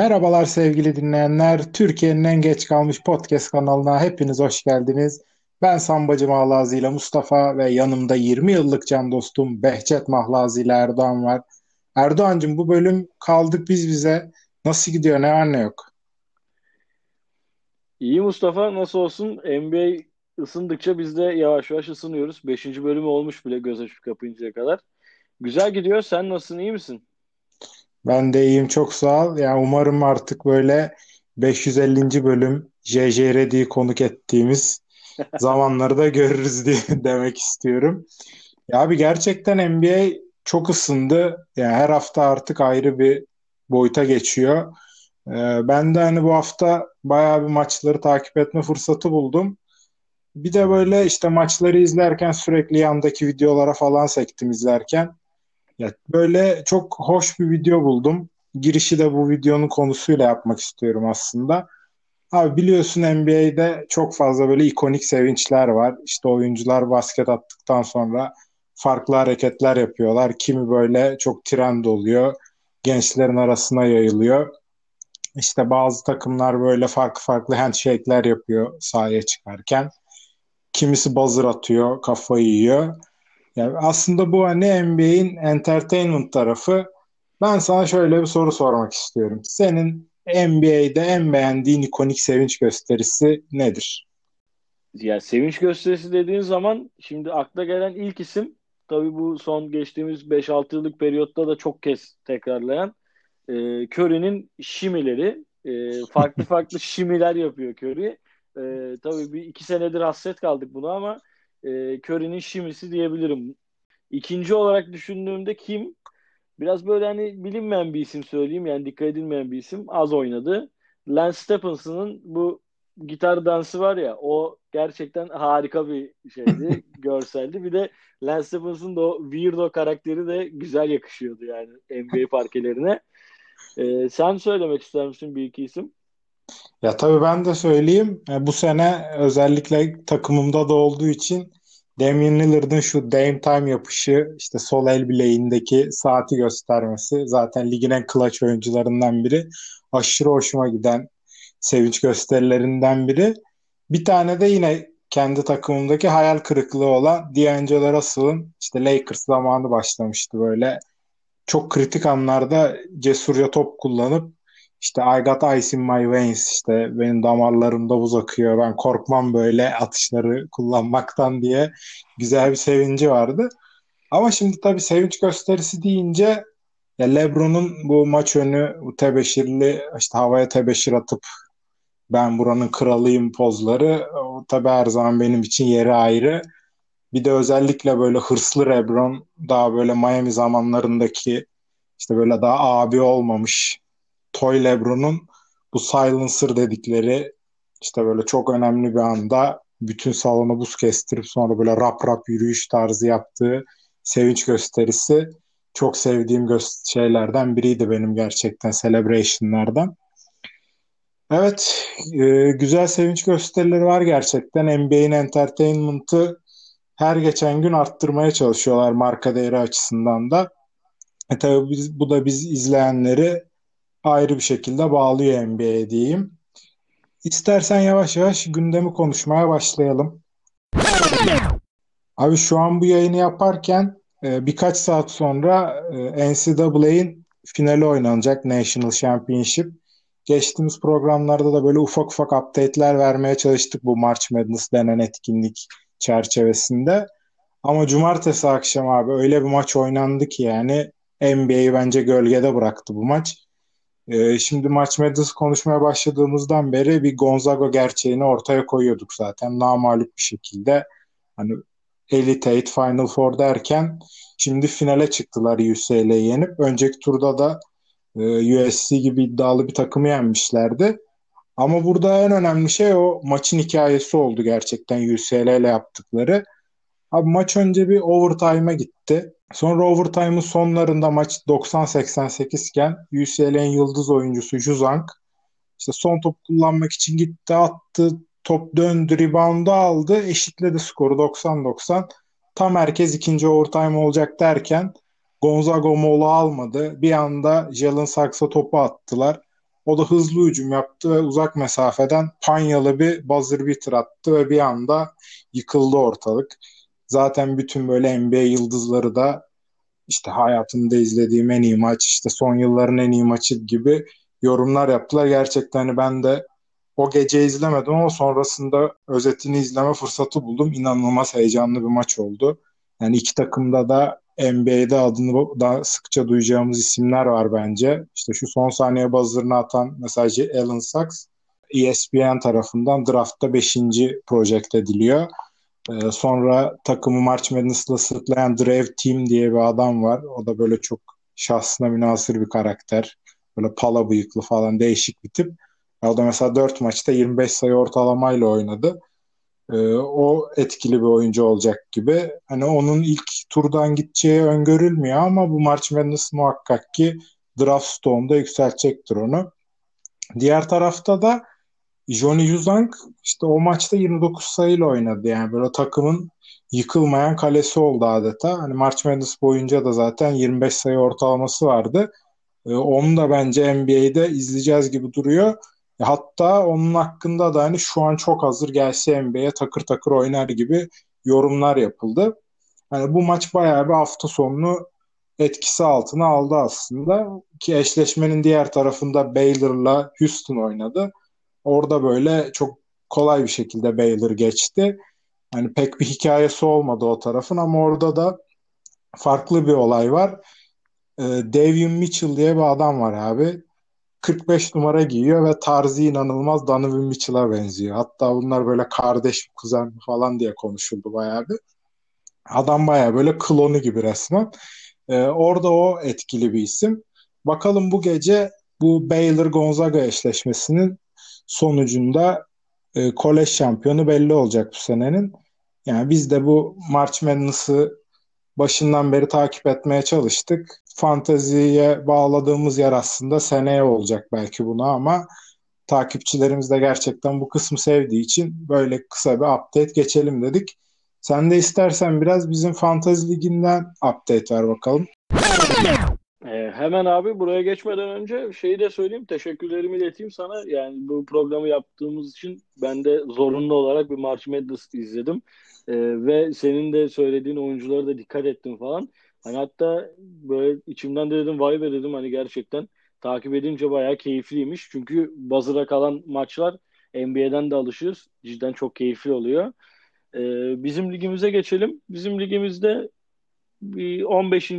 Merhabalar sevgili dinleyenler. Türkiye'nin en geç kalmış podcast kanalına hepiniz hoş geldiniz. Ben Sambacı Mahlazi ile Mustafa ve yanımda 20 yıllık can dostum Behçet Mahlazi ile Erdoğan var. Erdoğancığım bu bölüm kaldık biz bize. Nasıl gidiyor ne var ne yok? İyi Mustafa nasıl olsun? NBA ısındıkça biz de yavaş yavaş ısınıyoruz. Beşinci bölümü olmuş bile göz açıp kapayıncaya kadar. Güzel gidiyor. Sen nasılsın? iyi misin? Ben de iyiyim çok sağ ol. Yani umarım artık böyle 550. bölüm JJ Reddy'yi konuk ettiğimiz zamanları da görürüz diye demek istiyorum. Ya abi gerçekten NBA çok ısındı. Yani her hafta artık ayrı bir boyuta geçiyor. Ee, ben de hani bu hafta bayağı bir maçları takip etme fırsatı buldum. Bir de böyle işte maçları izlerken sürekli yandaki videolara falan sektim izlerken. Ya böyle çok hoş bir video buldum. Girişi de bu videonun konusuyla yapmak istiyorum aslında. Abi biliyorsun NBA'de çok fazla böyle ikonik sevinçler var. İşte oyuncular basket attıktan sonra farklı hareketler yapıyorlar. Kimi böyle çok trend oluyor. Gençlerin arasına yayılıyor. İşte bazı takımlar böyle farklı farklı handshake'ler yapıyor sahaya çıkarken. Kimisi buzzer atıyor, kafayı yiyor. Yani aslında bu hani NBA'in entertainment tarafı. Ben sana şöyle bir soru sormak istiyorum. Senin NBA'de en beğendiğin ikonik sevinç gösterisi nedir? Ya sevinç gösterisi dediğin zaman şimdi akla gelen ilk isim tabii bu son geçtiğimiz 5-6 yıllık periyotta da çok kez tekrarlayan e, Curry'nin şimileri. E, farklı farklı şimiler yapıyor Curry. E, tabii bir iki senedir hasret kaldık buna ama e, Curry'nin şimisi diyebilirim. İkinci olarak düşündüğümde kim? Biraz böyle hani bilinmeyen bir isim söyleyeyim. Yani dikkat edilmeyen bir isim. Az oynadı. Lance Stephenson'ın bu gitar dansı var ya o gerçekten harika bir şeydi. görseldi. Bir de Lance Stephenson'ın da o weirdo karakteri de güzel yakışıyordu yani NBA parkelerine. Ee, sen söylemek ister misin bir iki isim? Ya tabii ben de söyleyeyim. E, bu sene özellikle takımımda da olduğu için Damian Lillard'ın şu Dame Time yapışı, işte sol el bileğindeki saati göstermesi zaten ligin en clutch oyuncularından biri. Aşırı hoşuma giden sevinç gösterilerinden biri. Bir tane de yine kendi takımımdaki hayal kırıklığı olan D'Angelo Russell'ın işte Lakers zamanı başlamıştı böyle. Çok kritik anlarda cesurca top kullanıp işte I got ice in my veins işte benim damarlarımda buz akıyor ben korkmam böyle atışları kullanmaktan diye güzel bir sevinci vardı. Ama şimdi tabii sevinç gösterisi deyince ya LeBron'un bu maç önü bu tebeşirli işte havaya tebeşir atıp ben buranın kralıyım pozları o tabii her zaman benim için yeri ayrı. Bir de özellikle böyle hırslı LeBron daha böyle Miami zamanlarındaki işte böyle daha abi olmamış Toy Lebron'un bu silencer dedikleri işte böyle çok önemli bir anda bütün salonu buz kestirip sonra böyle rap rap yürüyüş tarzı yaptığı sevinç gösterisi çok sevdiğim gö- şeylerden biriydi benim gerçekten celebration'lardan. Evet, e, güzel sevinç gösterileri var gerçekten. NBA'in entertainment'ı her geçen gün arttırmaya çalışıyorlar marka değeri açısından da. E tabii biz, bu da biz izleyenleri ayrı bir şekilde bağlıyor NBA diyeyim. İstersen yavaş yavaş gündemi konuşmaya başlayalım. Abi şu an bu yayını yaparken e, birkaç saat sonra e, NCAA'in finali oynanacak National Championship. Geçtiğimiz programlarda da böyle ufak ufak update'ler vermeye çalıştık bu March Madness denen etkinlik çerçevesinde. Ama cumartesi akşam abi öyle bir maç oynandı ki yani NBA'yi bence gölgede bıraktı bu maç. Ee, şimdi maç medyası konuşmaya başladığımızdan beri bir Gonzaga gerçeğini ortaya koyuyorduk zaten. Namalup bir şekilde hani Elite Eight, Final Four derken şimdi finale çıktılar UCLA'yı yenip. Önceki turda da e, USC gibi iddialı bir takımı yenmişlerdi. Ama burada en önemli şey o maçın hikayesi oldu gerçekten UCLA ile yaptıkları. Abi maç önce bir overtime'a gitti. Sonra overtime'ın sonlarında maç 90-88 iken UCLA'nin yıldız oyuncusu Juzang işte son top kullanmak için gitti attı top döndü rebound'u aldı eşitledi skoru 90-90 tam herkes ikinci overtime olacak derken Gonzaga mola almadı bir anda Jalen Saks'a topu attılar O da hızlı hücum yaptı ve uzak mesafeden panyalı bir buzzer beater attı ve bir anda yıkıldı ortalık. Zaten bütün böyle NBA yıldızları da işte hayatımda izlediğim en iyi maç, işte son yılların en iyi maçı gibi yorumlar yaptılar. Gerçekten hani ben de o gece izlemedim ama sonrasında özetini izleme fırsatı buldum. İnanılmaz heyecanlı bir maç oldu. Yani iki takımda da NBA'de adını daha sıkça duyacağımız isimler var bence. İşte şu son saniye buzzer'ını atan mesela Alan Sachs ESPN tarafından draftta 5. project ediliyor. Ee, sonra takımı March Madness'la sırtlayan Drave Team diye bir adam var. O da böyle çok şahsına münasır bir karakter. Böyle pala bıyıklı falan değişik bir tip. O da mesela 4 maçta 25 sayı ortalamayla oynadı. Ee, o etkili bir oyuncu olacak gibi. Hani onun ilk turdan gideceği öngörülmüyor ama bu March Madness muhakkak ki draft stone'da yükseltecektir onu. Diğer tarafta da Johnny Juzang işte o maçta 29 sayıyla oynadı. Yani böyle takımın yıkılmayan kalesi oldu adeta. Hani March Madness boyunca da zaten 25 sayı ortalaması vardı. Ee, onu da bence NBA'de izleyeceğiz gibi duruyor. Hatta onun hakkında da hani şu an çok hazır gelse NBA'ye takır takır oynar gibi yorumlar yapıldı. Hani bu maç bayağı bir hafta sonunu etkisi altına aldı aslında. Ki eşleşmenin diğer tarafında Baylor'la Houston oynadı. Orada böyle çok kolay bir şekilde Baylor geçti. Hani pek bir hikayesi olmadı o tarafın ama orada da farklı bir olay var. Ee, Davion Mitchell diye bir adam var abi. 45 numara giyiyor ve tarzı inanılmaz Donovan Mitchell'a benziyor. Hatta bunlar böyle kardeş, kuzen falan diye konuşuldu bayağı bir. Adam bayağı böyle klonu gibi resmen. Ee, orada o etkili bir isim. Bakalım bu gece bu Baylor-Gonzaga eşleşmesinin sonucunda e, kolej şampiyonu belli olacak bu senenin. Yani biz de bu March Madness'ı başından beri takip etmeye çalıştık. Fanteziye bağladığımız yer aslında seneye olacak belki buna ama takipçilerimiz de gerçekten bu kısmı sevdiği için böyle kısa bir update geçelim dedik. Sen de istersen biraz bizim Fantazi Ligi'nden update ver bakalım. Ee, hemen abi buraya geçmeden önce şeyi de söyleyeyim. Teşekkürlerimi ileteyim sana. Yani bu programı yaptığımız için ben de zorunlu olarak bir March Madness izledim. Ee, ve senin de söylediğin oyunculara da dikkat ettim falan. Hani hatta böyle içimden de dedim vay be dedim hani gerçekten takip edince bayağı keyifliymiş. Çünkü buzzer'a kalan maçlar NBA'den de alışıyoruz. Cidden çok keyifli oluyor. Ee, bizim ligimize geçelim. Bizim ligimizde bir 15.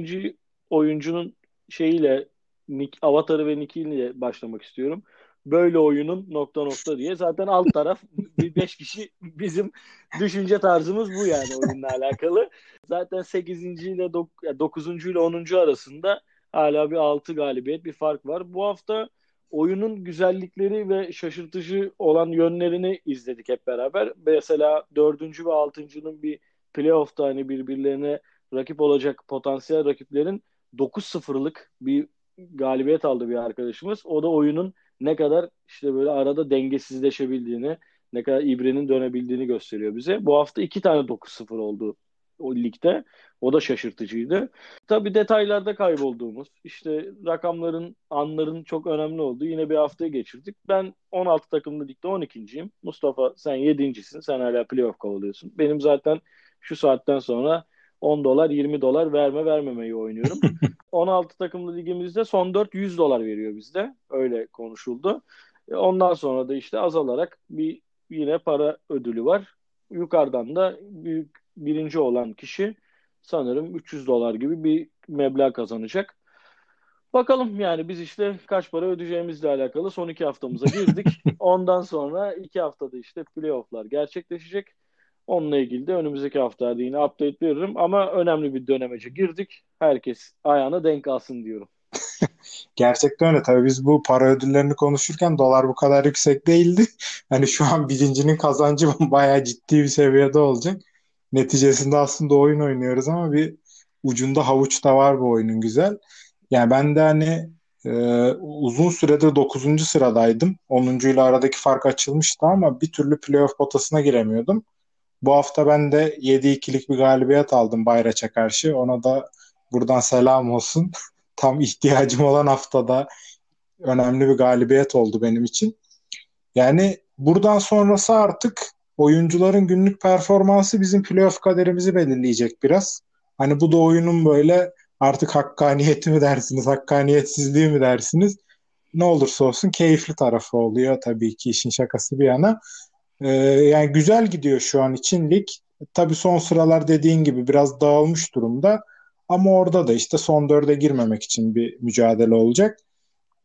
oyuncunun şeyiyle Nick, avatarı ve nickiyle başlamak istiyorum. Böyle oyunun nokta nokta diye. Zaten alt taraf beş kişi bizim düşünce tarzımız bu yani oyunla alakalı. Zaten 8. ile 9. ile 10. arasında hala bir 6 galibiyet bir fark var. Bu hafta oyunun güzellikleri ve şaşırtıcı olan yönlerini izledik hep beraber. Mesela 4. ve 6.'nın bir playoff'ta hani birbirlerine rakip olacak potansiyel rakiplerin 9-0'lık bir galibiyet aldı bir arkadaşımız. O da oyunun ne kadar işte böyle arada dengesizleşebildiğini, ne kadar ibrenin dönebildiğini gösteriyor bize. Bu hafta iki tane 9-0 oldu o ligde. O da şaşırtıcıydı. Tabii detaylarda kaybolduğumuz, işte rakamların, anların çok önemli olduğu yine bir haftayı geçirdik. Ben 16 takımlı ligde 12.yim. Mustafa sen 7.sin. Sen hala playoff kovalıyorsun. Benim zaten şu saatten sonra 10 dolar 20 dolar verme vermemeyi oynuyorum. 16 takımlı ligimizde son 4 100 dolar veriyor bizde. Öyle konuşuldu. E, ondan sonra da işte azalarak bir yine para ödülü var. Yukarıdan da büyük birinci olan kişi sanırım 300 dolar gibi bir meblağ kazanacak. Bakalım yani biz işte kaç para ödeyeceğimizle alakalı son iki haftamıza girdik. Ondan sonra iki haftada işte playofflar gerçekleşecek. Onunla ilgili de önümüzdeki haftalarda yine update veririm. Ama önemli bir dönemece girdik. Herkes ayağına denk alsın diyorum. Gerçekten öyle. Tabii biz bu para ödüllerini konuşurken dolar bu kadar yüksek değildi. Hani şu an birincinin kazancı bayağı ciddi bir seviyede olacak. Neticesinde aslında oyun oynuyoruz ama bir ucunda havuç da var bu oyunun güzel. Yani ben de hani e, uzun süredir 9. sıradaydım. 10. ile aradaki fark açılmıştı ama bir türlü playoff potasına giremiyordum. Bu hafta ben de 7-2'lik bir galibiyet aldım Bayraç'a karşı. Ona da buradan selam olsun. Tam ihtiyacım olan haftada önemli bir galibiyet oldu benim için. Yani buradan sonrası artık oyuncuların günlük performansı bizim playoff kaderimizi belirleyecek biraz. Hani bu da oyunun böyle artık hakkaniyeti mi dersiniz, hakkaniyetsizliği mi dersiniz? Ne olursa olsun keyifli tarafı oluyor tabii ki işin şakası bir yana. Ee, yani güzel gidiyor şu an için lig. Tabii son sıralar dediğin gibi biraz dağılmış durumda. Ama orada da işte son dörde girmemek için bir mücadele olacak.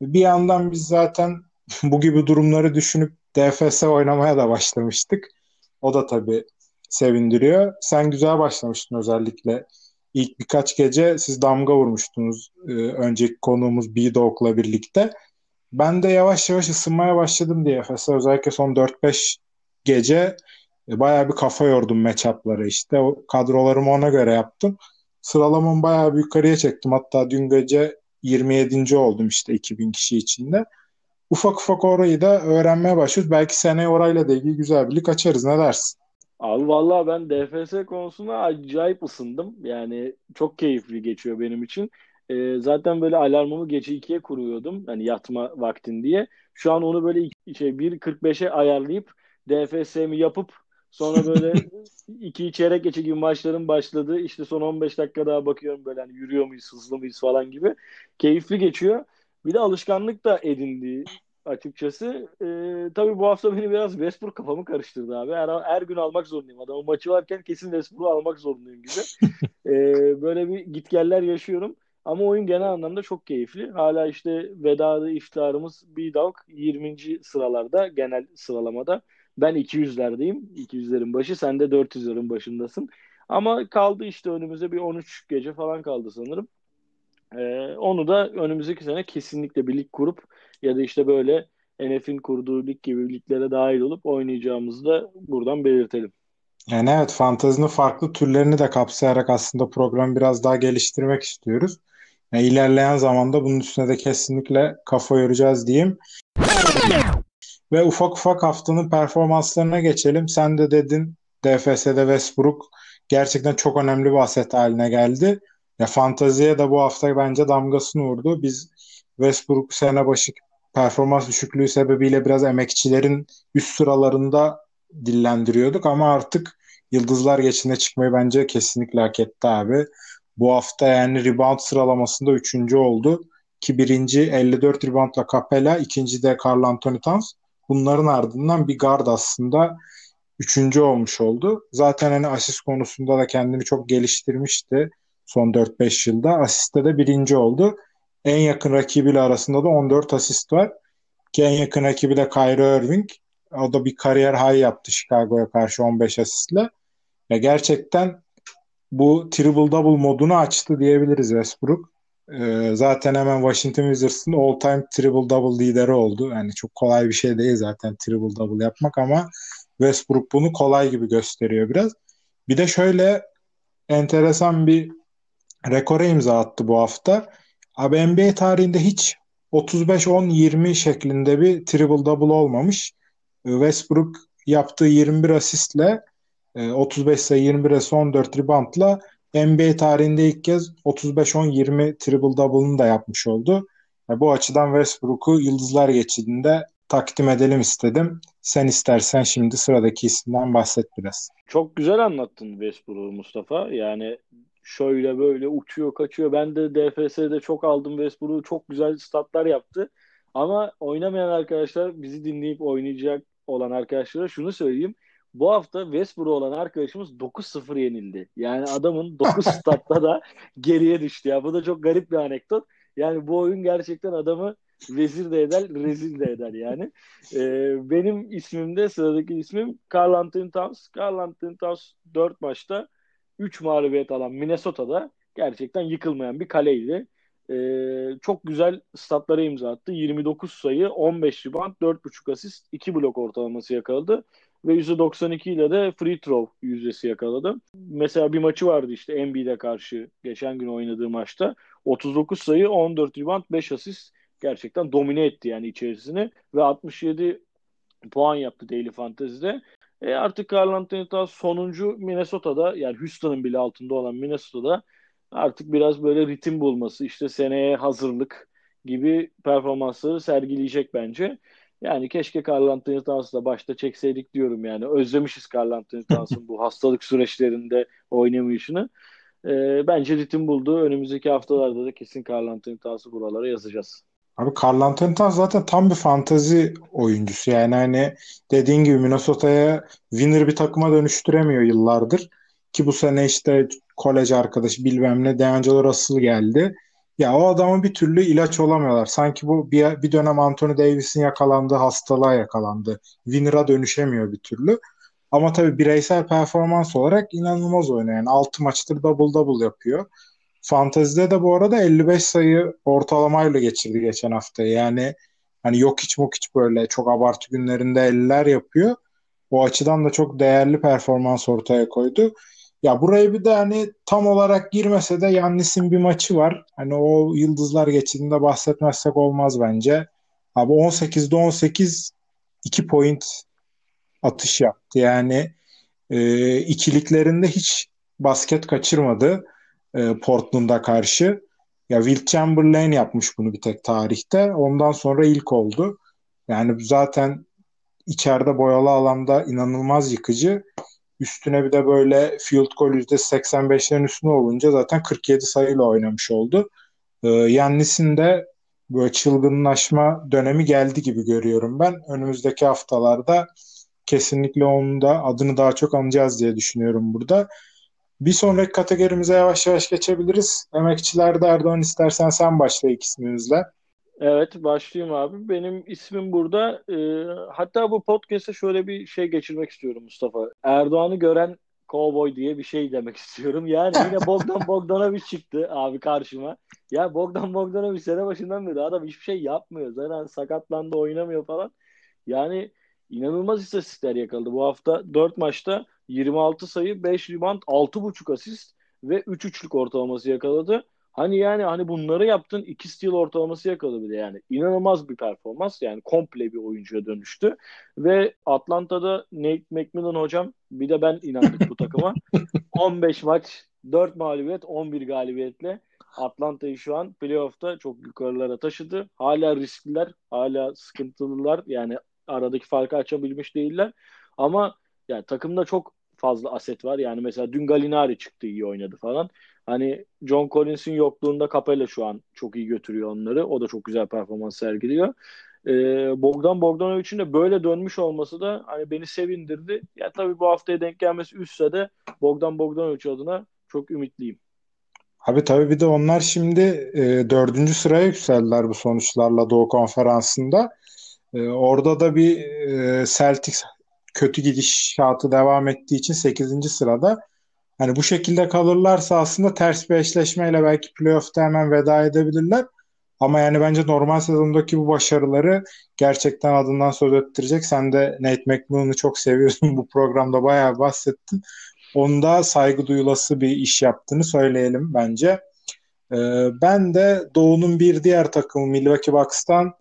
Bir yandan biz zaten bu gibi durumları düşünüp DFS oynamaya da başlamıştık. O da tabii sevindiriyor. Sen güzel başlamıştın özellikle. İlk birkaç gece siz damga vurmuştunuz. Ee, önceki konuğumuz B-Dog'la birlikte. Ben de yavaş yavaş ısınmaya başladım DFS'e. Özellikle son 4-5 gece e, bayağı bir kafa yordum matchup'ları işte. O kadrolarımı ona göre yaptım. Sıralamamı bayağı bir yukarıya çektim. Hatta dün gece 27. oldum işte 2000 kişi içinde. Ufak ufak orayı da öğrenmeye başlıyoruz. Belki seneye orayla da ilgili güzel bir lig açarız. Ne dersin? Abi vallahi ben DFS konusuna acayip ısındım. Yani çok keyifli geçiyor benim için. Ee, zaten böyle alarmımı gece 2'ye kuruyordum. Hani yatma vaktin diye. Şu an onu böyle şey, 1.45'e ayarlayıp DFS'mi yapıp sonra böyle iki çeyrek geçe gibi maçların başladı. İşte son 15 dakika daha bakıyorum böyle hani yürüyor muyuz, hızlı mıyız falan gibi. Keyifli geçiyor. Bir de alışkanlık da edindi açıkçası. Ee, tabii bu hafta beni biraz Westbrook kafamı karıştırdı abi. Her, her gün almak zorundayım. Adamın maçı varken kesin Westbrook'u almak zorundayım gibi. Ee, böyle bir gitgeller yaşıyorum. Ama oyun genel anlamda çok keyifli. Hala işte vedalı iftarımız bir dog 20. sıralarda genel sıralamada. Ben 200'lerdeyim. 200'lerin başı. Sen de 400'lerin başındasın. Ama kaldı işte önümüze bir 13 gece falan kaldı sanırım. Ee, onu da önümüzdeki sene kesinlikle bir lig kurup ya da işte böyle NF'in kurduğu lig gibi liglere dahil olup oynayacağımızı da buradan belirtelim. Yani evet fantazinin farklı türlerini de kapsayarak aslında programı biraz daha geliştirmek istiyoruz. Yani ilerleyen zamanda bunun üstüne de kesinlikle kafa yoracağız diyeyim. Ve ufak ufak haftanın performanslarına geçelim. Sen de dedin DFS'de Westbrook gerçekten çok önemli bir aset haline geldi. Ya fantaziye de bu hafta bence damgasını vurdu. Biz Westbrook sene başı performans düşüklüğü sebebiyle biraz emekçilerin üst sıralarında dillendiriyorduk ama artık yıldızlar geçinde çıkmayı bence kesinlikle hak etti abi. Bu hafta yani rebound sıralamasında üçüncü oldu. Ki birinci 54 reboundla Capella, ikinci de Carl Anthony Towns. Bunların ardından bir guard aslında üçüncü olmuş oldu. Zaten hani asist konusunda da kendini çok geliştirmişti son 4-5 yılda. Asiste de birinci oldu. En yakın rakibiyle arasında da 14 asist var. Ki en yakın rakibi de Kyrie Irving. O da bir kariyer high yaptı Chicago'ya karşı 15 asistle. Ya gerçekten bu triple double modunu açtı diyebiliriz Westbrook. Ee, zaten hemen Washington Wizards'ın all time triple double lideri oldu. Yani çok kolay bir şey değil zaten triple double yapmak ama Westbrook bunu kolay gibi gösteriyor biraz. Bir de şöyle enteresan bir rekora imza attı bu hafta. Abi NBA tarihinde hiç 35-10-20 şeklinde bir triple double olmamış. Ee, Westbrook yaptığı 21 asistle 35 sayı 21 asist 14 reboundla NBA tarihinde ilk kez 35-10-20 triple double'ını da yapmış oldu. Yani bu açıdan Westbrook'u Yıldızlar Geçidi'nde takdim edelim istedim. Sen istersen şimdi sıradaki isimden bahset biraz. Çok güzel anlattın Westbrook'u Mustafa. Yani şöyle böyle uçuyor kaçıyor. Ben de DFS'de çok aldım Westbrook'u. Çok güzel statlar yaptı. Ama oynamayan arkadaşlar bizi dinleyip oynayacak olan arkadaşlara şunu söyleyeyim. Bu hafta Westbrook olan arkadaşımız 9-0 yenildi. Yani adamın 9 statta da geriye düştü ya. Bu da çok garip bir anekdot. Yani bu oyun gerçekten adamı vezir de eder, rezil de eder yani. Ee, benim ismim de sıradaki ismim Carl Anthony Towns. Carl Anthony Towns 4 maçta 3 mağlubiyet alan Minnesota'da gerçekten yıkılmayan bir kaleydi. Ee, çok güzel statlara imza attı. 29 sayı, 15 rebound, 4.5 asist, 2 blok ortalaması yakaladı. Ve %92 ile de free throw yüzdesi yakaladı. Mesela bir maçı vardı işte Embiid'e karşı geçen gün oynadığı maçta. 39 sayı, 14 rebound, 5 asist gerçekten domine etti yani içerisini. Ve 67 puan yaptı Daily Fantasy'de. E artık Carl Anthony Towns sonuncu Minnesota'da yani Houston'ın bile altında olan Minnesota'da artık biraz böyle ritim bulması işte seneye hazırlık gibi performansları sergileyecek bence. Yani keşke Carl Anthony Towns'la başta çekseydik diyorum yani. Özlemişiz Carl Anthony Towns'ın bu hastalık süreçlerinde oynamayışını. Ee, bence ritim buldu. Önümüzdeki haftalarda da kesin Carl Anthony Towns'ı buralara yazacağız. Abi Carl Anthony Towns zaten tam bir fantazi oyuncusu. Yani hani dediğin gibi Minnesota'ya winner bir takıma dönüştüremiyor yıllardır. Ki bu sene işte kolej arkadaşı bilmem ne D'Angelo Russell geldi. Ya o adamın bir türlü ilaç olamıyorlar. Sanki bu bir, bir dönem Anthony Davis'in yakalandığı hastalığa yakalandı. Winner'a dönüşemiyor bir türlü. Ama tabii bireysel performans olarak inanılmaz oynuyor. Yani 6 maçtır double double yapıyor. Fantezide de bu arada 55 sayı ortalamayla geçirdi geçen hafta. Yani hani yok hiç mok hiç böyle çok abartı günlerinde 50'ler yapıyor. O açıdan da çok değerli performans ortaya koydu. Ya burayı bir de hani tam olarak girmese de Yannis'in bir maçı var. Hani o yıldızlar geçidinde bahsetmezsek olmaz bence. Abi 18'de 18 2 point atış yaptı. Yani e, ikiliklerinde hiç basket kaçırmadı e, Portland'a karşı. Ya Will Chamberlain yapmış bunu bir tek tarihte. Ondan sonra ilk oldu. Yani zaten içeride boyalı alanda inanılmaz yıkıcı. Üstüne bir de böyle field goal %85'lerin üstüne olunca zaten 47 sayıyla oynamış oldu. Ee, Yannis'in de böyle çılgınlaşma dönemi geldi gibi görüyorum ben. Önümüzdeki haftalarda kesinlikle onun da adını daha çok anacağız diye düşünüyorum burada. Bir sonraki kategorimize yavaş yavaş geçebiliriz. Emekçilerde Erdoğan istersen sen başla ilk. Evet başlayayım abi. Benim ismim burada. E, hatta bu podcast'e şöyle bir şey geçirmek istiyorum Mustafa. Erdoğan'ı gören Cowboy diye bir şey demek istiyorum. Yani yine Bogdan Bogdanovic çıktı abi karşıma. Ya Bogdan Bogdanovic sene başından beri adam hiçbir şey yapmıyor. Zaten sakatlandı oynamıyor falan. Yani inanılmaz istatistikler yakaladı. Bu hafta 4 maçta 26 sayı, 5 rebound, 6.5 asist ve 3 üçlük ortalaması yakaladı. Hani yani hani bunları yaptın iki steal ortalaması yakaladı bir de yani. inanılmaz bir performans yani komple bir oyuncuya dönüştü. Ve Atlanta'da Nate McMillan hocam bir de ben inandık bu takıma. 15 maç 4 mağlubiyet 11 galibiyetle Atlanta'yı şu an playoff'ta çok yukarılara taşıdı. Hala riskliler, hala sıkıntılılar. Yani aradaki farkı açabilmiş değiller. Ama yani takımda çok fazla aset var. Yani mesela dün Galinari çıktı iyi oynadı falan. Hani John Collins'in yokluğunda Capella şu an çok iyi götürüyor onları. O da çok güzel performans sergiliyor. Ee, Bogdan Bogdanovic'in de böyle dönmüş olması da hani beni sevindirdi. Ya tabii bu haftaya denk gelmesi üstse de Bogdan Bogdanovic adına çok ümitliyim. Abi tabii bir de onlar şimdi e, dördüncü sıraya yükseldiler bu sonuçlarla Doğu Konferansı'nda. E, orada da bir e, Celtics kötü gidişatı devam ettiği için 8. sırada. Hani bu şekilde kalırlarsa aslında ters bir eşleşmeyle belki playoff'ta hemen veda edebilirler. Ama yani bence normal sezondaki bu başarıları gerçekten adından söz ettirecek. Sen de Nate McMillan'ı çok seviyorsun. Bu programda bayağı bahsettin. Onda saygı duyulası bir iş yaptığını söyleyelim bence. Ee, ben de Doğu'nun bir diğer takımı Milwaukee Bucks'tan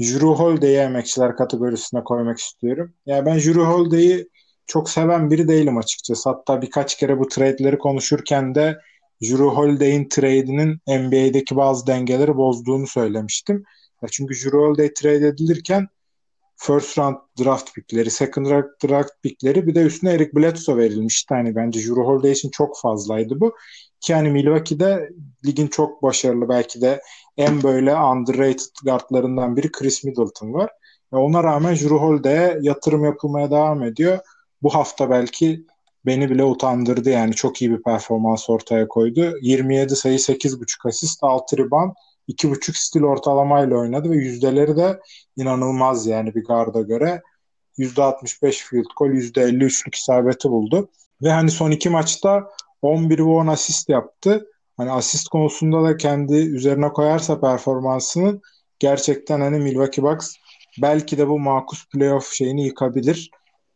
Drew Holiday'i emekçiler kategorisine koymak istiyorum. Yani ben Drew Holiday'i çok seven biri değilim açıkçası. Hatta birkaç kere bu trade'leri konuşurken de Drew Holiday'in trade'inin NBA'deki bazı dengeleri bozduğunu söylemiştim. Ya çünkü Drew Holiday trade edilirken first round draft pickleri, second round draft pickleri bir de üstüne Eric Bledsoe verilmişti. Hani bence Drew Holiday için çok fazlaydı bu. Ki hani Milwaukee'de ligin çok başarılı belki de en böyle underrated guardlarından biri Chris Middleton var. Ve ona rağmen Drew Holiday'e yatırım yapılmaya devam ediyor. Bu hafta belki beni bile utandırdı yani çok iyi bir performans ortaya koydu. 27 sayı 8.5 asist 6 rebound 2.5 stil ortalamayla oynadı ve yüzdeleri de inanılmaz yani bir garda göre. %65 field goal, %53'lük isabeti buldu. Ve hani son iki maçta 11 ve 10 asist yaptı. Hani asist konusunda da kendi üzerine koyarsa performansını gerçekten hani Milwaukee Bucks belki de bu makus playoff şeyini yıkabilir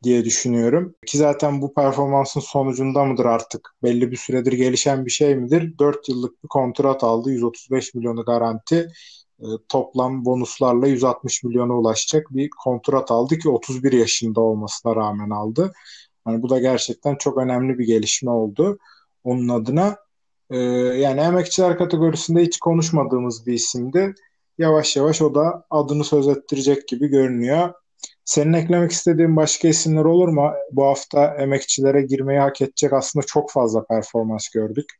diye düşünüyorum. Ki zaten bu performansın sonucunda mıdır artık? Belli bir süredir gelişen bir şey midir? 4 yıllık bir kontrat aldı. 135 milyonu garanti. E, toplam bonuslarla 160 milyona ulaşacak bir kontrat aldı ki 31 yaşında olmasına rağmen aldı. Yani bu da gerçekten çok önemli bir gelişme oldu onun adına. E, yani emekçiler kategorisinde hiç konuşmadığımız bir isimdi. yavaş yavaş o da adını söz ettirecek gibi görünüyor. Senin eklemek istediğin başka isimler olur mu? Bu hafta emekçilere girmeyi hak edecek aslında çok fazla performans gördük.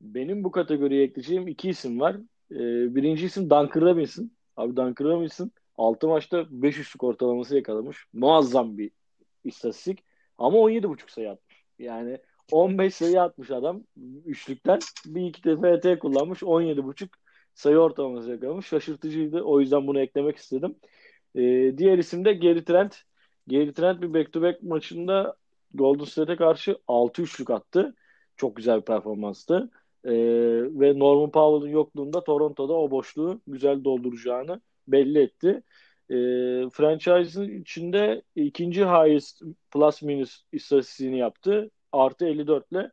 Benim bu kategoriye ekleyeceğim iki isim var. Ee, birinci isim Duncan Robinson. Abi Duncan Robinson 6 maçta 5 üçlük ortalaması yakalamış. Muazzam bir istatistik. Ama 17.5 sayı atmış. Yani 15 sayı atmış adam üçlükten. Bir iki de FT kullanmış. 17.5 sayı ortalaması yakalamış. Şaşırtıcıydı. O yüzden bunu eklemek istedim. Ee, diğer isim de Gary Trent. Gary Trent bir back-to-back maçında Golden State'e karşı 6 üçlük attı. Çok güzel bir performanstı. Ee, ve Norman Powell'ın yokluğunda Toronto'da o boşluğu güzel dolduracağını belli etti. E, franchise'ın içinde ikinci highest plus minus istatistiğini yaptı. Artı 54 ile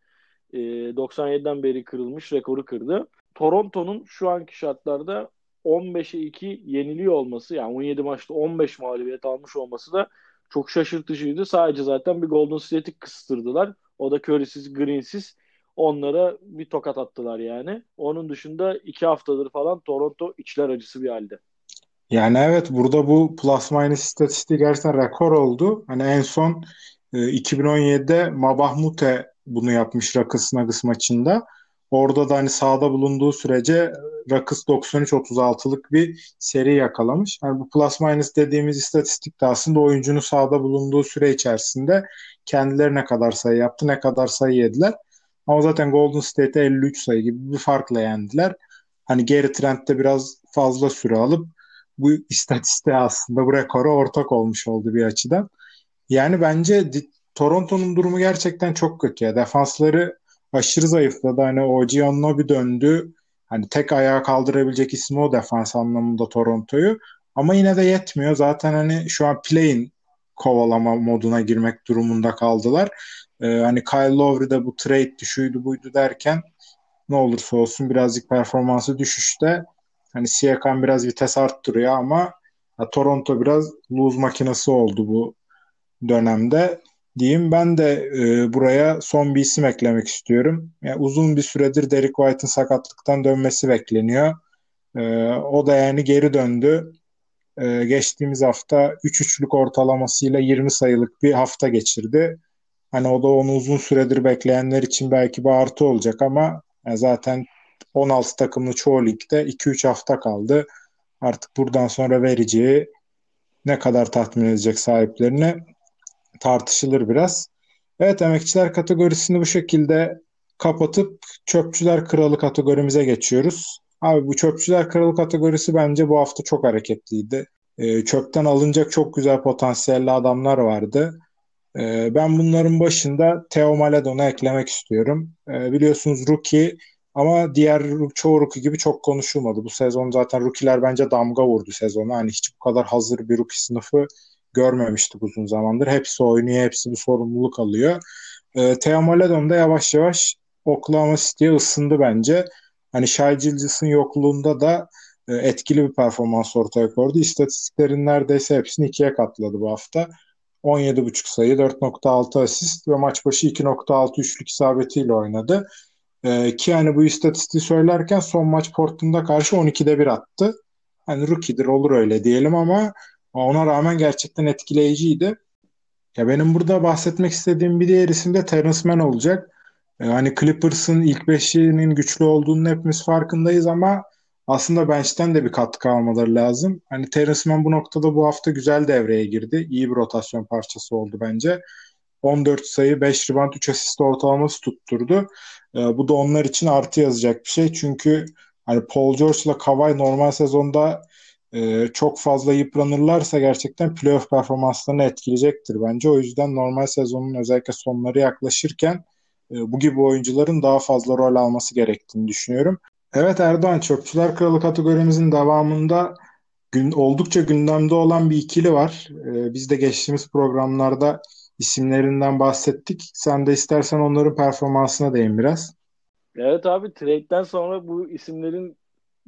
e, 97'den beri kırılmış rekoru kırdı. Toronto'nun şu anki şartlarda 15'e 2 yeniliyor olması yani 17 maçta 15 mağlubiyet almış olması da çok şaşırtıcıydı. Sadece zaten bir Golden State'i kıstırdılar. O da Curry'siz, Green'siz onlara bir tokat attılar yani. Onun dışında iki haftadır falan Toronto içler acısı bir halde. Yani evet burada bu plus minus istatistiği gerçekten rekor oldu. Hani en son e, 2017'de Mabahmute bunu yapmış Rakıs maçında. Orada da hani sahada bulunduğu sürece Rakıs 93-36'lık bir seri yakalamış. Yani bu plus minus dediğimiz istatistik de aslında oyuncunun sahada bulunduğu süre içerisinde kendileri ne kadar sayı yaptı, ne kadar sayı yediler. Ama zaten Golden State'e 53 sayı gibi bir farkla yendiler. Hani geri trendde biraz fazla süre alıp bu istatistiğe aslında bu rekora ortak olmuş oldu bir açıdan. Yani bence Toronto'nun durumu gerçekten çok kötü ya. Defansları aşırı zayıfladı. Hani OG bir döndü. Hani tek ayağa kaldırabilecek ismi o defans anlamında Toronto'yu. Ama yine de yetmiyor. Zaten hani şu an play'in kovalama moduna girmek durumunda kaldılar. Ee, hani Kyle Lowry de bu trade düşüydü buydu derken ne olursa olsun birazcık performansı düşüşte. Hani Siakam biraz vites arttırıyor ama ya, Toronto biraz lose makinesi oldu bu dönemde diyeyim. Ben de e, buraya son bir isim eklemek istiyorum. Yani uzun bir süredir Derek White'ın sakatlıktan dönmesi bekleniyor. E, o da yani geri döndü. E, geçtiğimiz hafta 3 üçlük ortalamasıyla 20 sayılık bir hafta geçirdi. Hani o da onu uzun süredir bekleyenler için belki bir artı olacak ama yani zaten 16 takımlı çoğu ligde 2-3 hafta kaldı. Artık buradan sonra vereceği ne kadar tatmin edecek sahiplerini tartışılır biraz. Evet emekçiler kategorisini bu şekilde kapatıp çöpçüler kralı kategorimize geçiyoruz. Abi bu çöpçüler kralı kategorisi bence bu hafta çok hareketliydi. E, çöpten alınacak çok güzel potansiyelli adamlar vardı. E, ben bunların başında Theo Maledon'u eklemek istiyorum. E, biliyorsunuz rookie ama diğer çoğu rookie gibi çok konuşulmadı. Bu sezon zaten rookie'ler bence damga vurdu sezona. Hani hiç bu kadar hazır bir rookie sınıfı görmemiştik uzun zamandır. Hepsi oynuyor, hepsi bir sorumluluk alıyor. E, Theo da yavaş yavaş Oklahoma City'ye ısındı bence. Hani Shai yokluğunda da e, etkili bir performans ortaya koydu. İstatistiklerin neredeyse hepsini ikiye katladı bu hafta. 17.5 sayı, 4.6 asist ve maç başı 2.6 üçlük isabetiyle oynadı. E, ki hani bu istatistiği söylerken son maç Portland'a karşı 12'de 1 attı. Hani rookie'dir olur öyle diyelim ama ona rağmen gerçekten etkileyiciydi. Ya benim burada bahsetmek istediğim bir diğer isim de Terence Mann olacak. E, hani Clippers'ın ilk beşinin güçlü olduğunu hepimiz farkındayız ama aslında bench'ten de bir katkı almaları lazım. Hani Terence Mann bu noktada bu hafta güzel devreye girdi. İyi bir rotasyon parçası oldu bence. 14 sayı, 5 rebound, 3 asist ortalaması tutturdu. E, bu da onlar için artı yazacak bir şey. Çünkü hani Paul George ile Kawhi normal sezonda e, çok fazla yıpranırlarsa gerçekten playoff performanslarını etkileyecektir bence. O yüzden normal sezonun özellikle sonları yaklaşırken e, bu gibi oyuncuların daha fazla rol alması gerektiğini düşünüyorum. Evet Erdoğan Çöpçüler Kralı kategorimizin devamında gün, oldukça gündemde olan bir ikili var. E, biz de geçtiğimiz programlarda isimlerinden bahsettik. Sen de istersen onların performansına değin biraz. Evet abi trade'den sonra bu isimlerin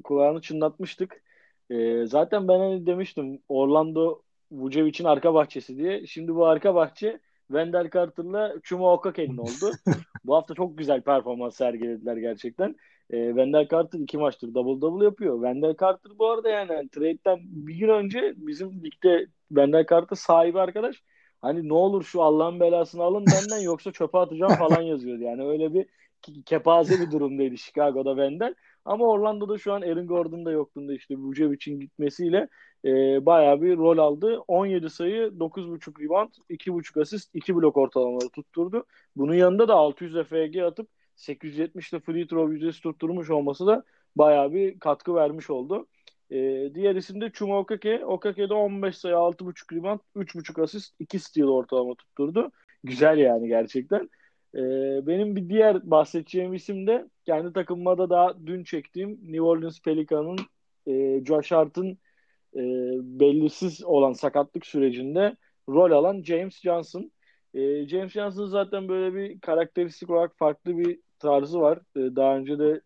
kulağını çınlatmıştık. Ee, zaten ben hani demiştim Orlando Vucevic'in arka bahçesi diye. Şimdi bu arka bahçe Wendell Carter'la Chuma Okake'nin oldu. bu hafta çok güzel performans sergilediler gerçekten. E, Wendell Carter iki maçtır double double yapıyor. Wendell Carter bu arada yani, yani trade'den bir gün önce bizim ligde Wendell Carter sahibi arkadaş hani ne olur şu Allah'ın belasını alın benden yoksa çöpe atacağım falan yazıyordu. Yani öyle bir kepaze bir durumdaydı Chicago'da Wendell. Ama Orlando'da şu an Aaron Gordon da yokluğunda işte Vucevic'in gitmesiyle e, bayağı bir rol aldı. 17 sayı, 9.5 rebound, 2.5 asist, 2 blok ortalamaları tutturdu. Bunun yanında da 600 FG atıp 870'de free throw yüzdesi tutturmuş olması da bayağı bir katkı vermiş oldu. E, diğer isim de Chuma Okake. Okake'de 15 sayı, 6.5 rebound, 3.5 asist, 2 steal ortalama tutturdu. Güzel yani gerçekten. E, benim bir diğer bahsedeceğim isim de kendi takımıma daha dün çektiğim New Orleans Pelicans'ın e, Josh Hart'ın e, belirsiz olan sakatlık sürecinde rol alan James Johnson. E, James Johnson zaten böyle bir karakteristik olarak farklı bir tarzı var. E, daha önce de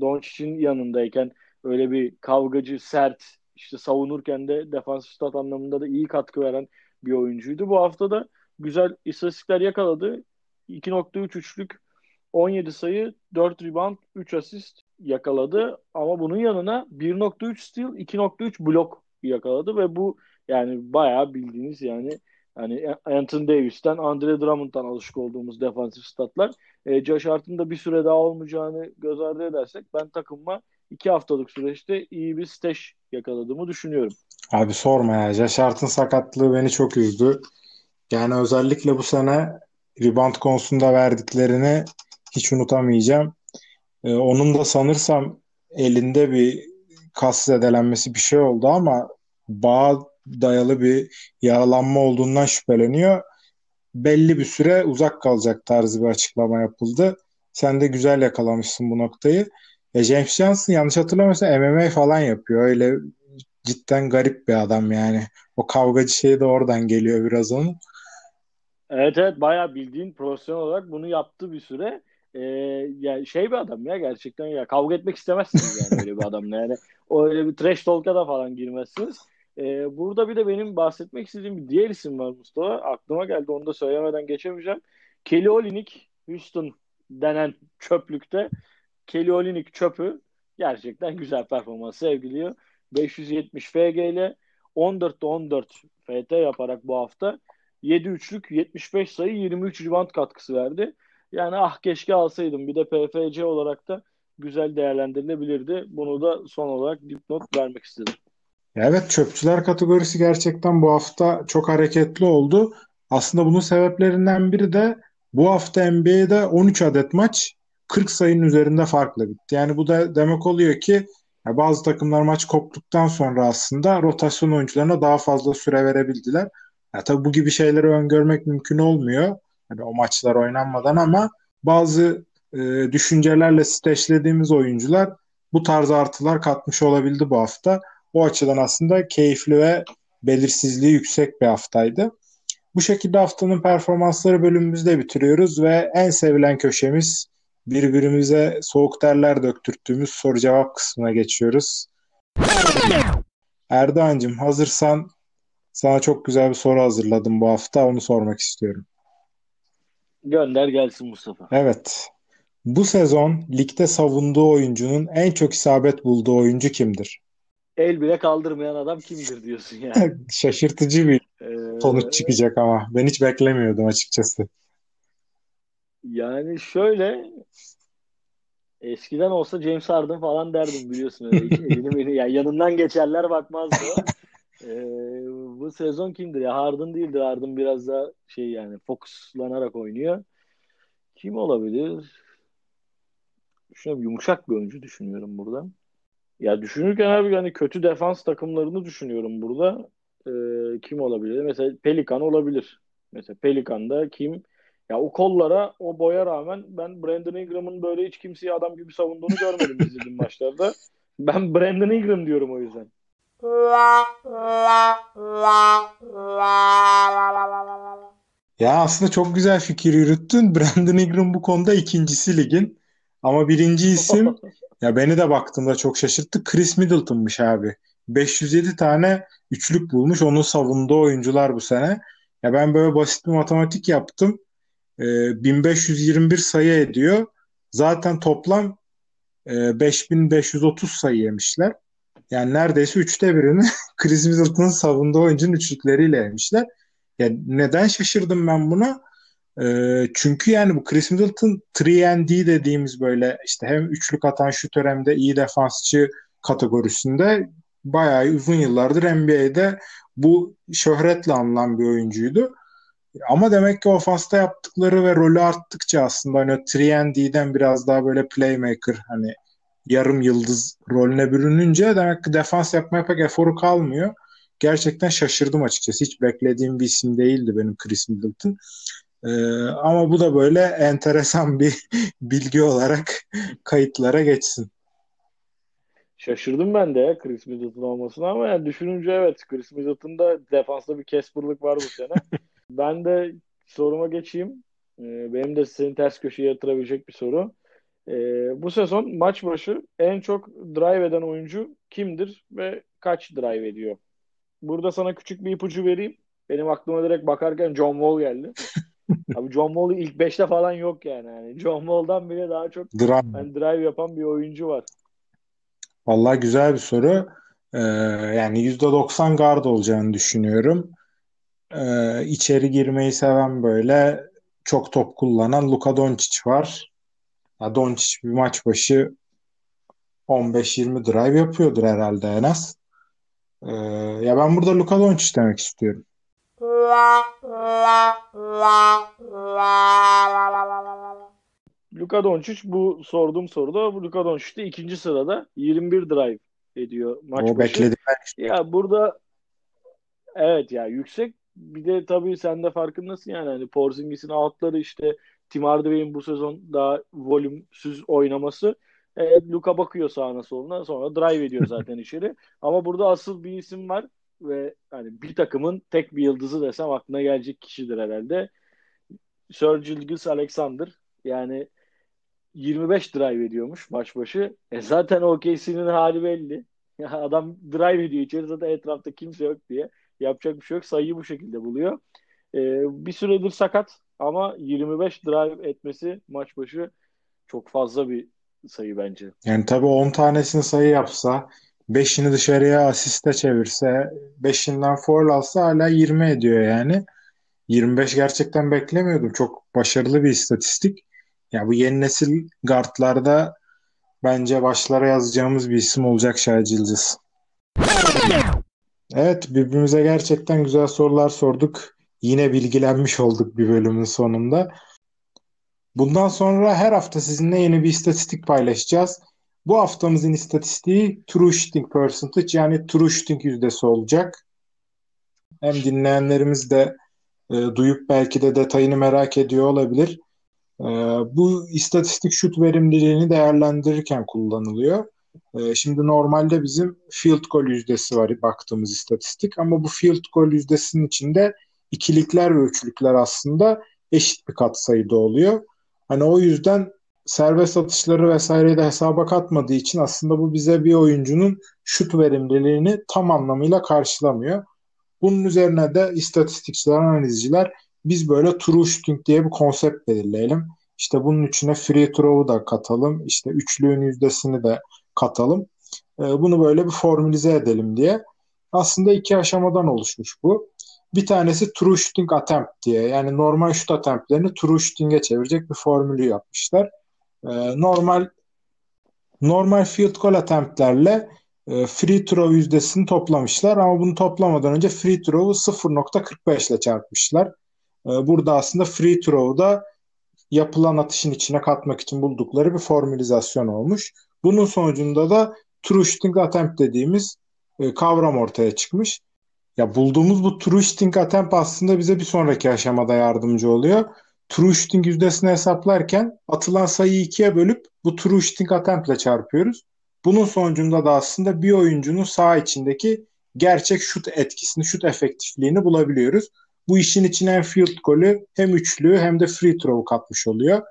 Doncic'in yanındayken öyle bir kavgacı, sert, işte savunurken de defansif stat anlamında da iyi katkı veren bir oyuncuydu. Bu hafta da güzel istatistikler yakaladı. 2.3 üçlük 17 sayı, 4 rebound, 3 asist yakaladı. Ama bunun yanına 1.3 steal, 2.3 blok yakaladı ve bu yani bayağı bildiğiniz yani yani Anthony Davis'ten, Andre Drummond'dan alışık olduğumuz defansif statlar. E, Josh Hart'ın da bir süre daha olmayacağını göz ardı edersek ben takımıma iki haftalık süreçte iyi bir staj yakaladığımı düşünüyorum. Abi sorma ya. Josh Hart'ın sakatlığı beni çok üzdü. Yani özellikle bu sene rebound konusunda verdiklerini hiç unutamayacağım. Ee, onun da sanırsam elinde bir kas zedelenmesi bir şey oldu ama bağ dayalı bir yaralanma olduğundan şüpheleniyor. Belli bir süre uzak kalacak tarzı bir açıklama yapıldı. Sen de güzel yakalamışsın bu noktayı. E James Johnson yanlış hatırlamıyorsam MMA falan yapıyor. Öyle cidden garip bir adam yani. O kavgacı şey de oradan geliyor biraz onun. Evet evet bayağı bildiğin profesyonel olarak bunu yaptı bir süre. Ee, ya şey bir adam ya gerçekten ya kavga etmek istemezsiniz yani öyle bir adamla yani. O öyle bir trash talk'a da falan girmezsiniz. Ee, burada bir de benim bahsetmek istediğim bir diğer isim var Mustafa. Aklıma geldi onu da söylemeden geçemeyeceğim. Kelly Olynyk Houston denen çöplükte Kelly Olynyk çöpü gerçekten güzel performans sevgiliyor. 570 FG ile 14'te 14 FT yaparak bu hafta 7 üçlük 75 sayı 23 rebound katkısı verdi. Yani ah keşke alsaydım. Bir de PFC olarak da güzel değerlendirilebilirdi. Bunu da son olarak dipnot vermek istedim. Evet çöpçüler kategorisi gerçekten bu hafta çok hareketli oldu. Aslında bunun sebeplerinden biri de bu hafta NBA'de 13 adet maç 40 sayının üzerinde farklı bitti. Yani bu da demek oluyor ki bazı takımlar maç koptuktan sonra aslında rotasyon oyuncularına daha fazla süre verebildiler. Ya tabii bu gibi şeyleri öngörmek mümkün olmuyor. Hani o maçlar oynanmadan ama bazı e, düşüncelerle siteşlediğimiz oyuncular bu tarz artılar katmış olabildi bu hafta. O açıdan aslında keyifli ve belirsizliği yüksek bir haftaydı. Bu şekilde haftanın performansları bölümümüzde bitiriyoruz ve en sevilen köşemiz birbirimize soğuk terler döktürttüğümüz soru cevap kısmına geçiyoruz. Erdoğan'cığım hazırsan sana çok güzel bir soru hazırladım bu hafta. Onu sormak istiyorum. Gönder gelsin Mustafa. Evet. Bu sezon ligde savunduğu oyuncunun en çok isabet bulduğu oyuncu kimdir? El bile kaldırmayan adam kimdir diyorsun yani. Şaşırtıcı bir ee... sonuç çıkacak ama. Ben hiç beklemiyordum açıkçası. Yani şöyle eskiden olsa James Harden falan derdim biliyorsun öyle. Elini beni yani yanından geçerler bakmazdı. Ee, bu sezon kimdir ya? Harden değildir. Harden biraz daha şey yani fokuslanarak oynuyor. Kim olabilir? Düşünüyorum yumuşak bir oyuncu düşünüyorum burada. Ya düşünürken abi yani kötü defans takımlarını düşünüyorum burada. Ee, kim olabilir? Mesela Pelikan olabilir. Mesela Pelikan'da kim? Ya o kollara, o boya rağmen ben Brandon Ingram'ın böyle hiç kimseyi adam gibi savunduğunu görmedim izlediğim maçlarda. Ben Brandon Ingram diyorum o yüzden. Ya aslında çok güzel fikir yürüttün. Brandon Ingram bu konuda ikincisi ligin. Ama birinci isim ya beni de baktığımda çok şaşırttı. Chris Middleton'mış abi. 507 tane üçlük bulmuş. Onun savunduğu oyuncular bu sene. Ya ben böyle basit bir matematik yaptım. E, ee, 1521 sayı ediyor. Zaten toplam e, 5530 sayı yemişler. Yani neredeyse üçte birini Chris Middleton'ın savunduğu oyuncunun üçlükleriyle yemişler. Yani neden şaşırdım ben buna? E, çünkü yani bu Chris Middleton 3 dediğimiz böyle işte hem üçlük atan şutör hem de iyi defansçı kategorisinde bayağı uzun yıllardır NBA'de bu şöhretle anılan bir oyuncuydu. Ama demek ki ofansta yaptıkları ve rolü arttıkça aslında hani 3 biraz daha böyle playmaker hani yarım yıldız rolüne bürününce demek ki defans yapmaya pek eforu kalmıyor. Gerçekten şaşırdım açıkçası. Hiç beklediğim bir isim değildi benim Chris Middleton. Ee, ama bu da böyle enteresan bir bilgi olarak kayıtlara geçsin. Şaşırdım ben de ya Chris Middleton olmasına ama yani düşününce evet Chris Middleton'da defansta bir Casper'lık var bu sene. ben de soruma geçeyim. Ee, benim de senin ters köşeye yatırabilecek bir soru. Ee, bu sezon maç başı en çok drive eden oyuncu kimdir ve kaç drive ediyor? Burada sana küçük bir ipucu vereyim. Benim aklıma direkt bakarken John Wall geldi. Abi John Wall ilk 5'te falan yok yani. yani John Wall'dan bile daha çok drive. Yani drive yapan bir oyuncu var. Vallahi güzel bir soru. Ee, yani %90 guard olacağını düşünüyorum. Ee, içeri girmeyi seven böyle çok top kullanan Luka Doncic var. Ya Doncic bir maç başı 15-20 drive yapıyordur herhalde en az. Ee, ya ben burada Luka Doncic demek istiyorum. Luka Doncic bu sorduğum soruda bu Luka Doncic de ikinci sırada 21 drive ediyor maç o başı. Ya burada evet ya yüksek bir de tabii sen de farkındasın yani hani Porzingis'in outları işte Tim Hardaway'in bu sezon daha volümsüz oynaması e, Luka bakıyor sağına soluna sonra drive ediyor zaten içeri. Ama burada asıl bir isim var ve hani bir takımın tek bir yıldızı desem aklına gelecek kişidir herhalde. Sir Gilgis Alexander. Yani 25 drive ediyormuş maç başı. E zaten OKC'nin hali belli. Ya adam drive ediyor içeri zaten etrafta kimse yok diye. Yapacak bir şey yok. Sayıyı bu şekilde buluyor. E, bir süredir sakat ama 25 drive etmesi maç başı çok fazla bir sayı bence. Yani tabii 10 tanesini sayı yapsa 5'ini dışarıya asiste çevirse 5'inden foul alsa hala 20 ediyor yani. 25 gerçekten beklemiyordum. Çok başarılı bir istatistik. Ya bu yeni nesil guardlarda bence başlara yazacağımız bir isim olacak Şahit. Evet birbirimize gerçekten güzel sorular sorduk. Yine bilgilenmiş olduk bir bölümün sonunda. Bundan sonra her hafta sizinle yeni bir istatistik paylaşacağız. Bu haftamızın istatistiği true shooting percentage yani true shooting yüzdesi olacak. Hem dinleyenlerimiz de e, duyup belki de detayını merak ediyor olabilir. E, bu istatistik şut verimliliğini değerlendirirken kullanılıyor. E, şimdi normalde bizim field goal yüzdesi var baktığımız istatistik ama bu field goal yüzdesinin içinde ikilikler ve üçlükler aslında eşit bir katsayıda oluyor. Hani o yüzden serbest atışları vesaireyi de hesaba katmadığı için aslında bu bize bir oyuncunun şut verimliliğini tam anlamıyla karşılamıyor. Bunun üzerine de istatistikçiler, analizciler biz böyle true shooting diye bir konsept belirleyelim. İşte bunun içine free throw'u da katalım. İşte üçlüğün yüzdesini de katalım. Bunu böyle bir formülize edelim diye. Aslında iki aşamadan oluşmuş bu. Bir tanesi true shooting attempt diye. Yani normal şut attemptlerini true shooting'e çevirecek bir formülü yapmışlar. Ee, normal normal field goal attemptlerle e, free throw yüzdesini toplamışlar ama bunu toplamadan önce free throw'u 0.45 ile çarpmışlar. Ee, burada aslında free throw'u da yapılan atışın içine katmak için buldukları bir formülizasyon olmuş. Bunun sonucunda da true shooting attempt dediğimiz e, kavram ortaya çıkmış. Ya bulduğumuz bu true shooting attempt aslında bize bir sonraki aşamada yardımcı oluyor. True shooting yüzdesini hesaplarken atılan sayıyı ikiye bölüp bu true shooting attempt ile çarpıyoruz. Bunun sonucunda da aslında bir oyuncunun sağ içindeki gerçek şut etkisini, şut efektifliğini bulabiliyoruz. Bu işin içine hem field golü hem üçlü hem de free throw katmış oluyor.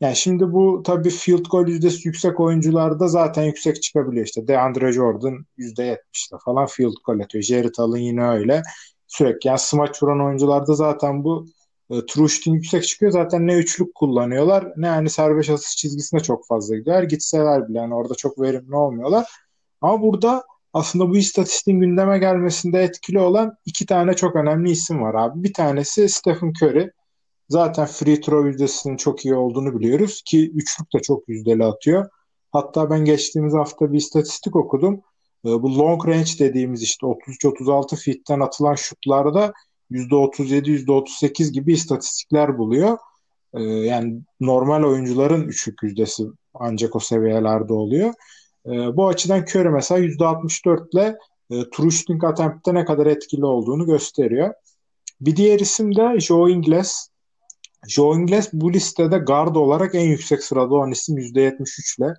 Yani şimdi bu tabii field goal yüzdesi yüksek oyuncularda zaten yüksek çıkabiliyor. İşte DeAndre Jordan %70'le falan field goal atıyor. Jared Allen yine öyle. Sürekli yani smaç vuran oyuncularda zaten bu E, true shooting yüksek çıkıyor. Zaten ne üçlük kullanıyorlar ne hani serbest atış çizgisine çok fazla gidiyorlar. Gitseler bile yani orada çok verimli olmuyorlar. Ama burada aslında bu istatistiğin gündeme gelmesinde etkili olan iki tane çok önemli isim var abi. Bir tanesi Stephen Curry. Zaten free throw yüzdesinin çok iyi olduğunu biliyoruz ki üçlük de çok yüzdeli atıyor. Hatta ben geçtiğimiz hafta bir istatistik okudum. Ee, bu long range dediğimiz işte 33-36 fitten atılan şutlarda %37, %38 gibi istatistikler buluyor. Ee, yani normal oyuncuların üçlük yüzdesi ancak o seviyelerde oluyor. Ee, bu açıdan Curry mesela %64 ile e, true shooting attempt'te ne kadar etkili olduğunu gösteriyor. Bir diğer isim de Joe Ingles. Joe Ingles bu listede guard olarak en yüksek sırada olan isim %73 ile.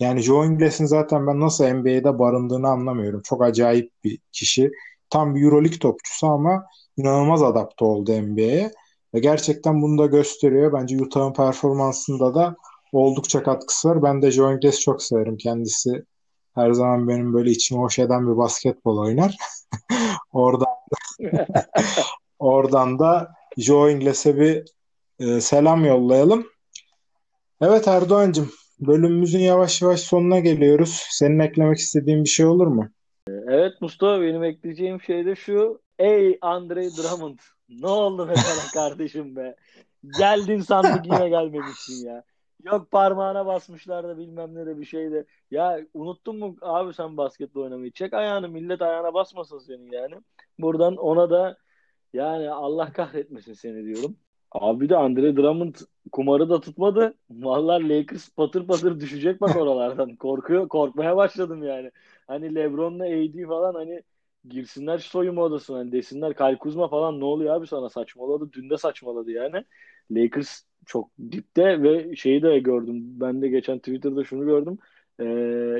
Yani Joe Ingles'in zaten ben nasıl NBA'de barındığını anlamıyorum. Çok acayip bir kişi. Tam bir Euroleague topçusu ama inanılmaz adapte oldu NBA'ye. Ve gerçekten bunu da gösteriyor. Bence Utah'ın performansında da oldukça katkısı var. Ben de Joe Ingles çok severim. Kendisi her zaman benim böyle içimi hoş eden bir basketbol oynar. oradan oradan da Joe Ingles'e bir e, selam yollayalım. Evet Erdoğan'cığım bölümümüzün yavaş yavaş sonuna geliyoruz. Senin eklemek istediğin bir şey olur mu? Evet Mustafa benim ekleyeceğim şey de şu. Ey Andre Drummond ne oldu mesela kardeşim be? Geldin sandık yine gelmemişsin ya. Yok parmağına basmışlar da bilmem ne de bir şey de. Ya unuttun mu abi sen basketbol oynamayı? Çek ayağını millet ayağına basmasın senin yani. Buradan ona da yani Allah kahretmesin seni diyorum. Abi de Andre Drummond kumarı da tutmadı. Vallahi Lakers patır patır düşecek bak oralardan. Korkuyor, korkmaya başladım yani. Hani LeBron'la AD falan hani girsinler soyunma odasına hani desinler Kyle Kuzma falan ne oluyor abi sana saçmaladı. Dün de saçmaladı yani. Lakers çok dipte ve şeyi de gördüm. Ben de geçen Twitter'da şunu gördüm. Ee,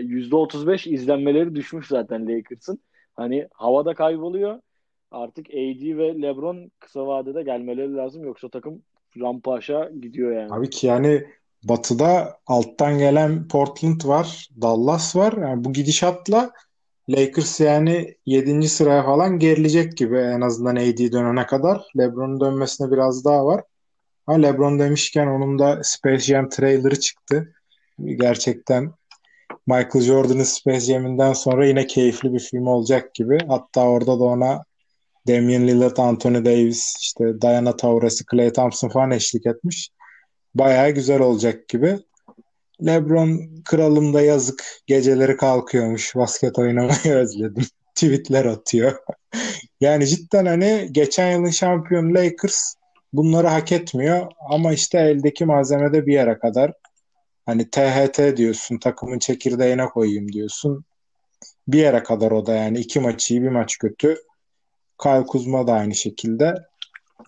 %35 izlenmeleri düşmüş zaten Lakers'ın. Hani havada kayboluyor artık AD ve LeBron kısa vadede gelmeleri lazım. Yoksa takım rampaşa gidiyor yani. Abi ki yani batıda alttan gelen Portland var, Dallas var. Yani bu gidişatla Lakers yani 7. sıraya falan gerilecek gibi en azından AD dönene kadar. LeBron'un dönmesine biraz daha var. Ha LeBron demişken onun da Space Jam trailer'ı çıktı. Gerçekten Michael Jordan'ın Space Jam'inden sonra yine keyifli bir film olacak gibi. Hatta orada da ona Damian Lillard, Anthony Davis, işte Diana Taurasi, Klay Thompson falan eşlik etmiş. Bayağı güzel olacak gibi. LeBron kralım da yazık geceleri kalkıyormuş. Basket oynamayı özledim. Tweetler atıyor. yani cidden hani geçen yılın şampiyon Lakers bunları hak etmiyor ama işte eldeki malzemede bir yere kadar hani THT diyorsun takımın çekirdeğine koyayım diyorsun. Bir yere kadar o da yani iki maç iyi bir maç kötü. Kyle Kuzma da aynı şekilde.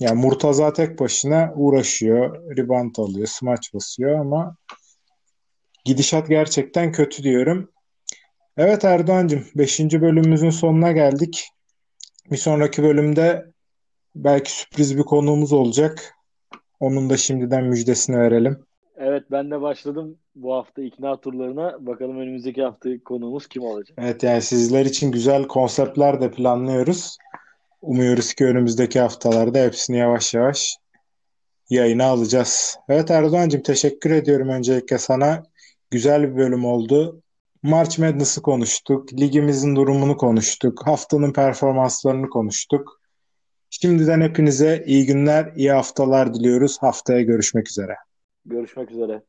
Yani Murtaza tek başına uğraşıyor. Rebound alıyor. Smaç basıyor ama gidişat gerçekten kötü diyorum. Evet Erdoğan'cığım 5. bölümümüzün sonuna geldik. Bir sonraki bölümde belki sürpriz bir konuğumuz olacak. Onun da şimdiden müjdesini verelim. Evet ben de başladım bu hafta ikna turlarına. Bakalım önümüzdeki hafta konuğumuz kim olacak? Evet yani sizler için güzel konseptler de planlıyoruz. Umuyoruz ki önümüzdeki haftalarda hepsini yavaş yavaş yayına alacağız. Evet Erdoğan'cığım teşekkür ediyorum öncelikle sana. Güzel bir bölüm oldu. March Madness'ı konuştuk. Ligimizin durumunu konuştuk. Haftanın performanslarını konuştuk. Şimdiden hepinize iyi günler, iyi haftalar diliyoruz. Haftaya görüşmek üzere. Görüşmek üzere.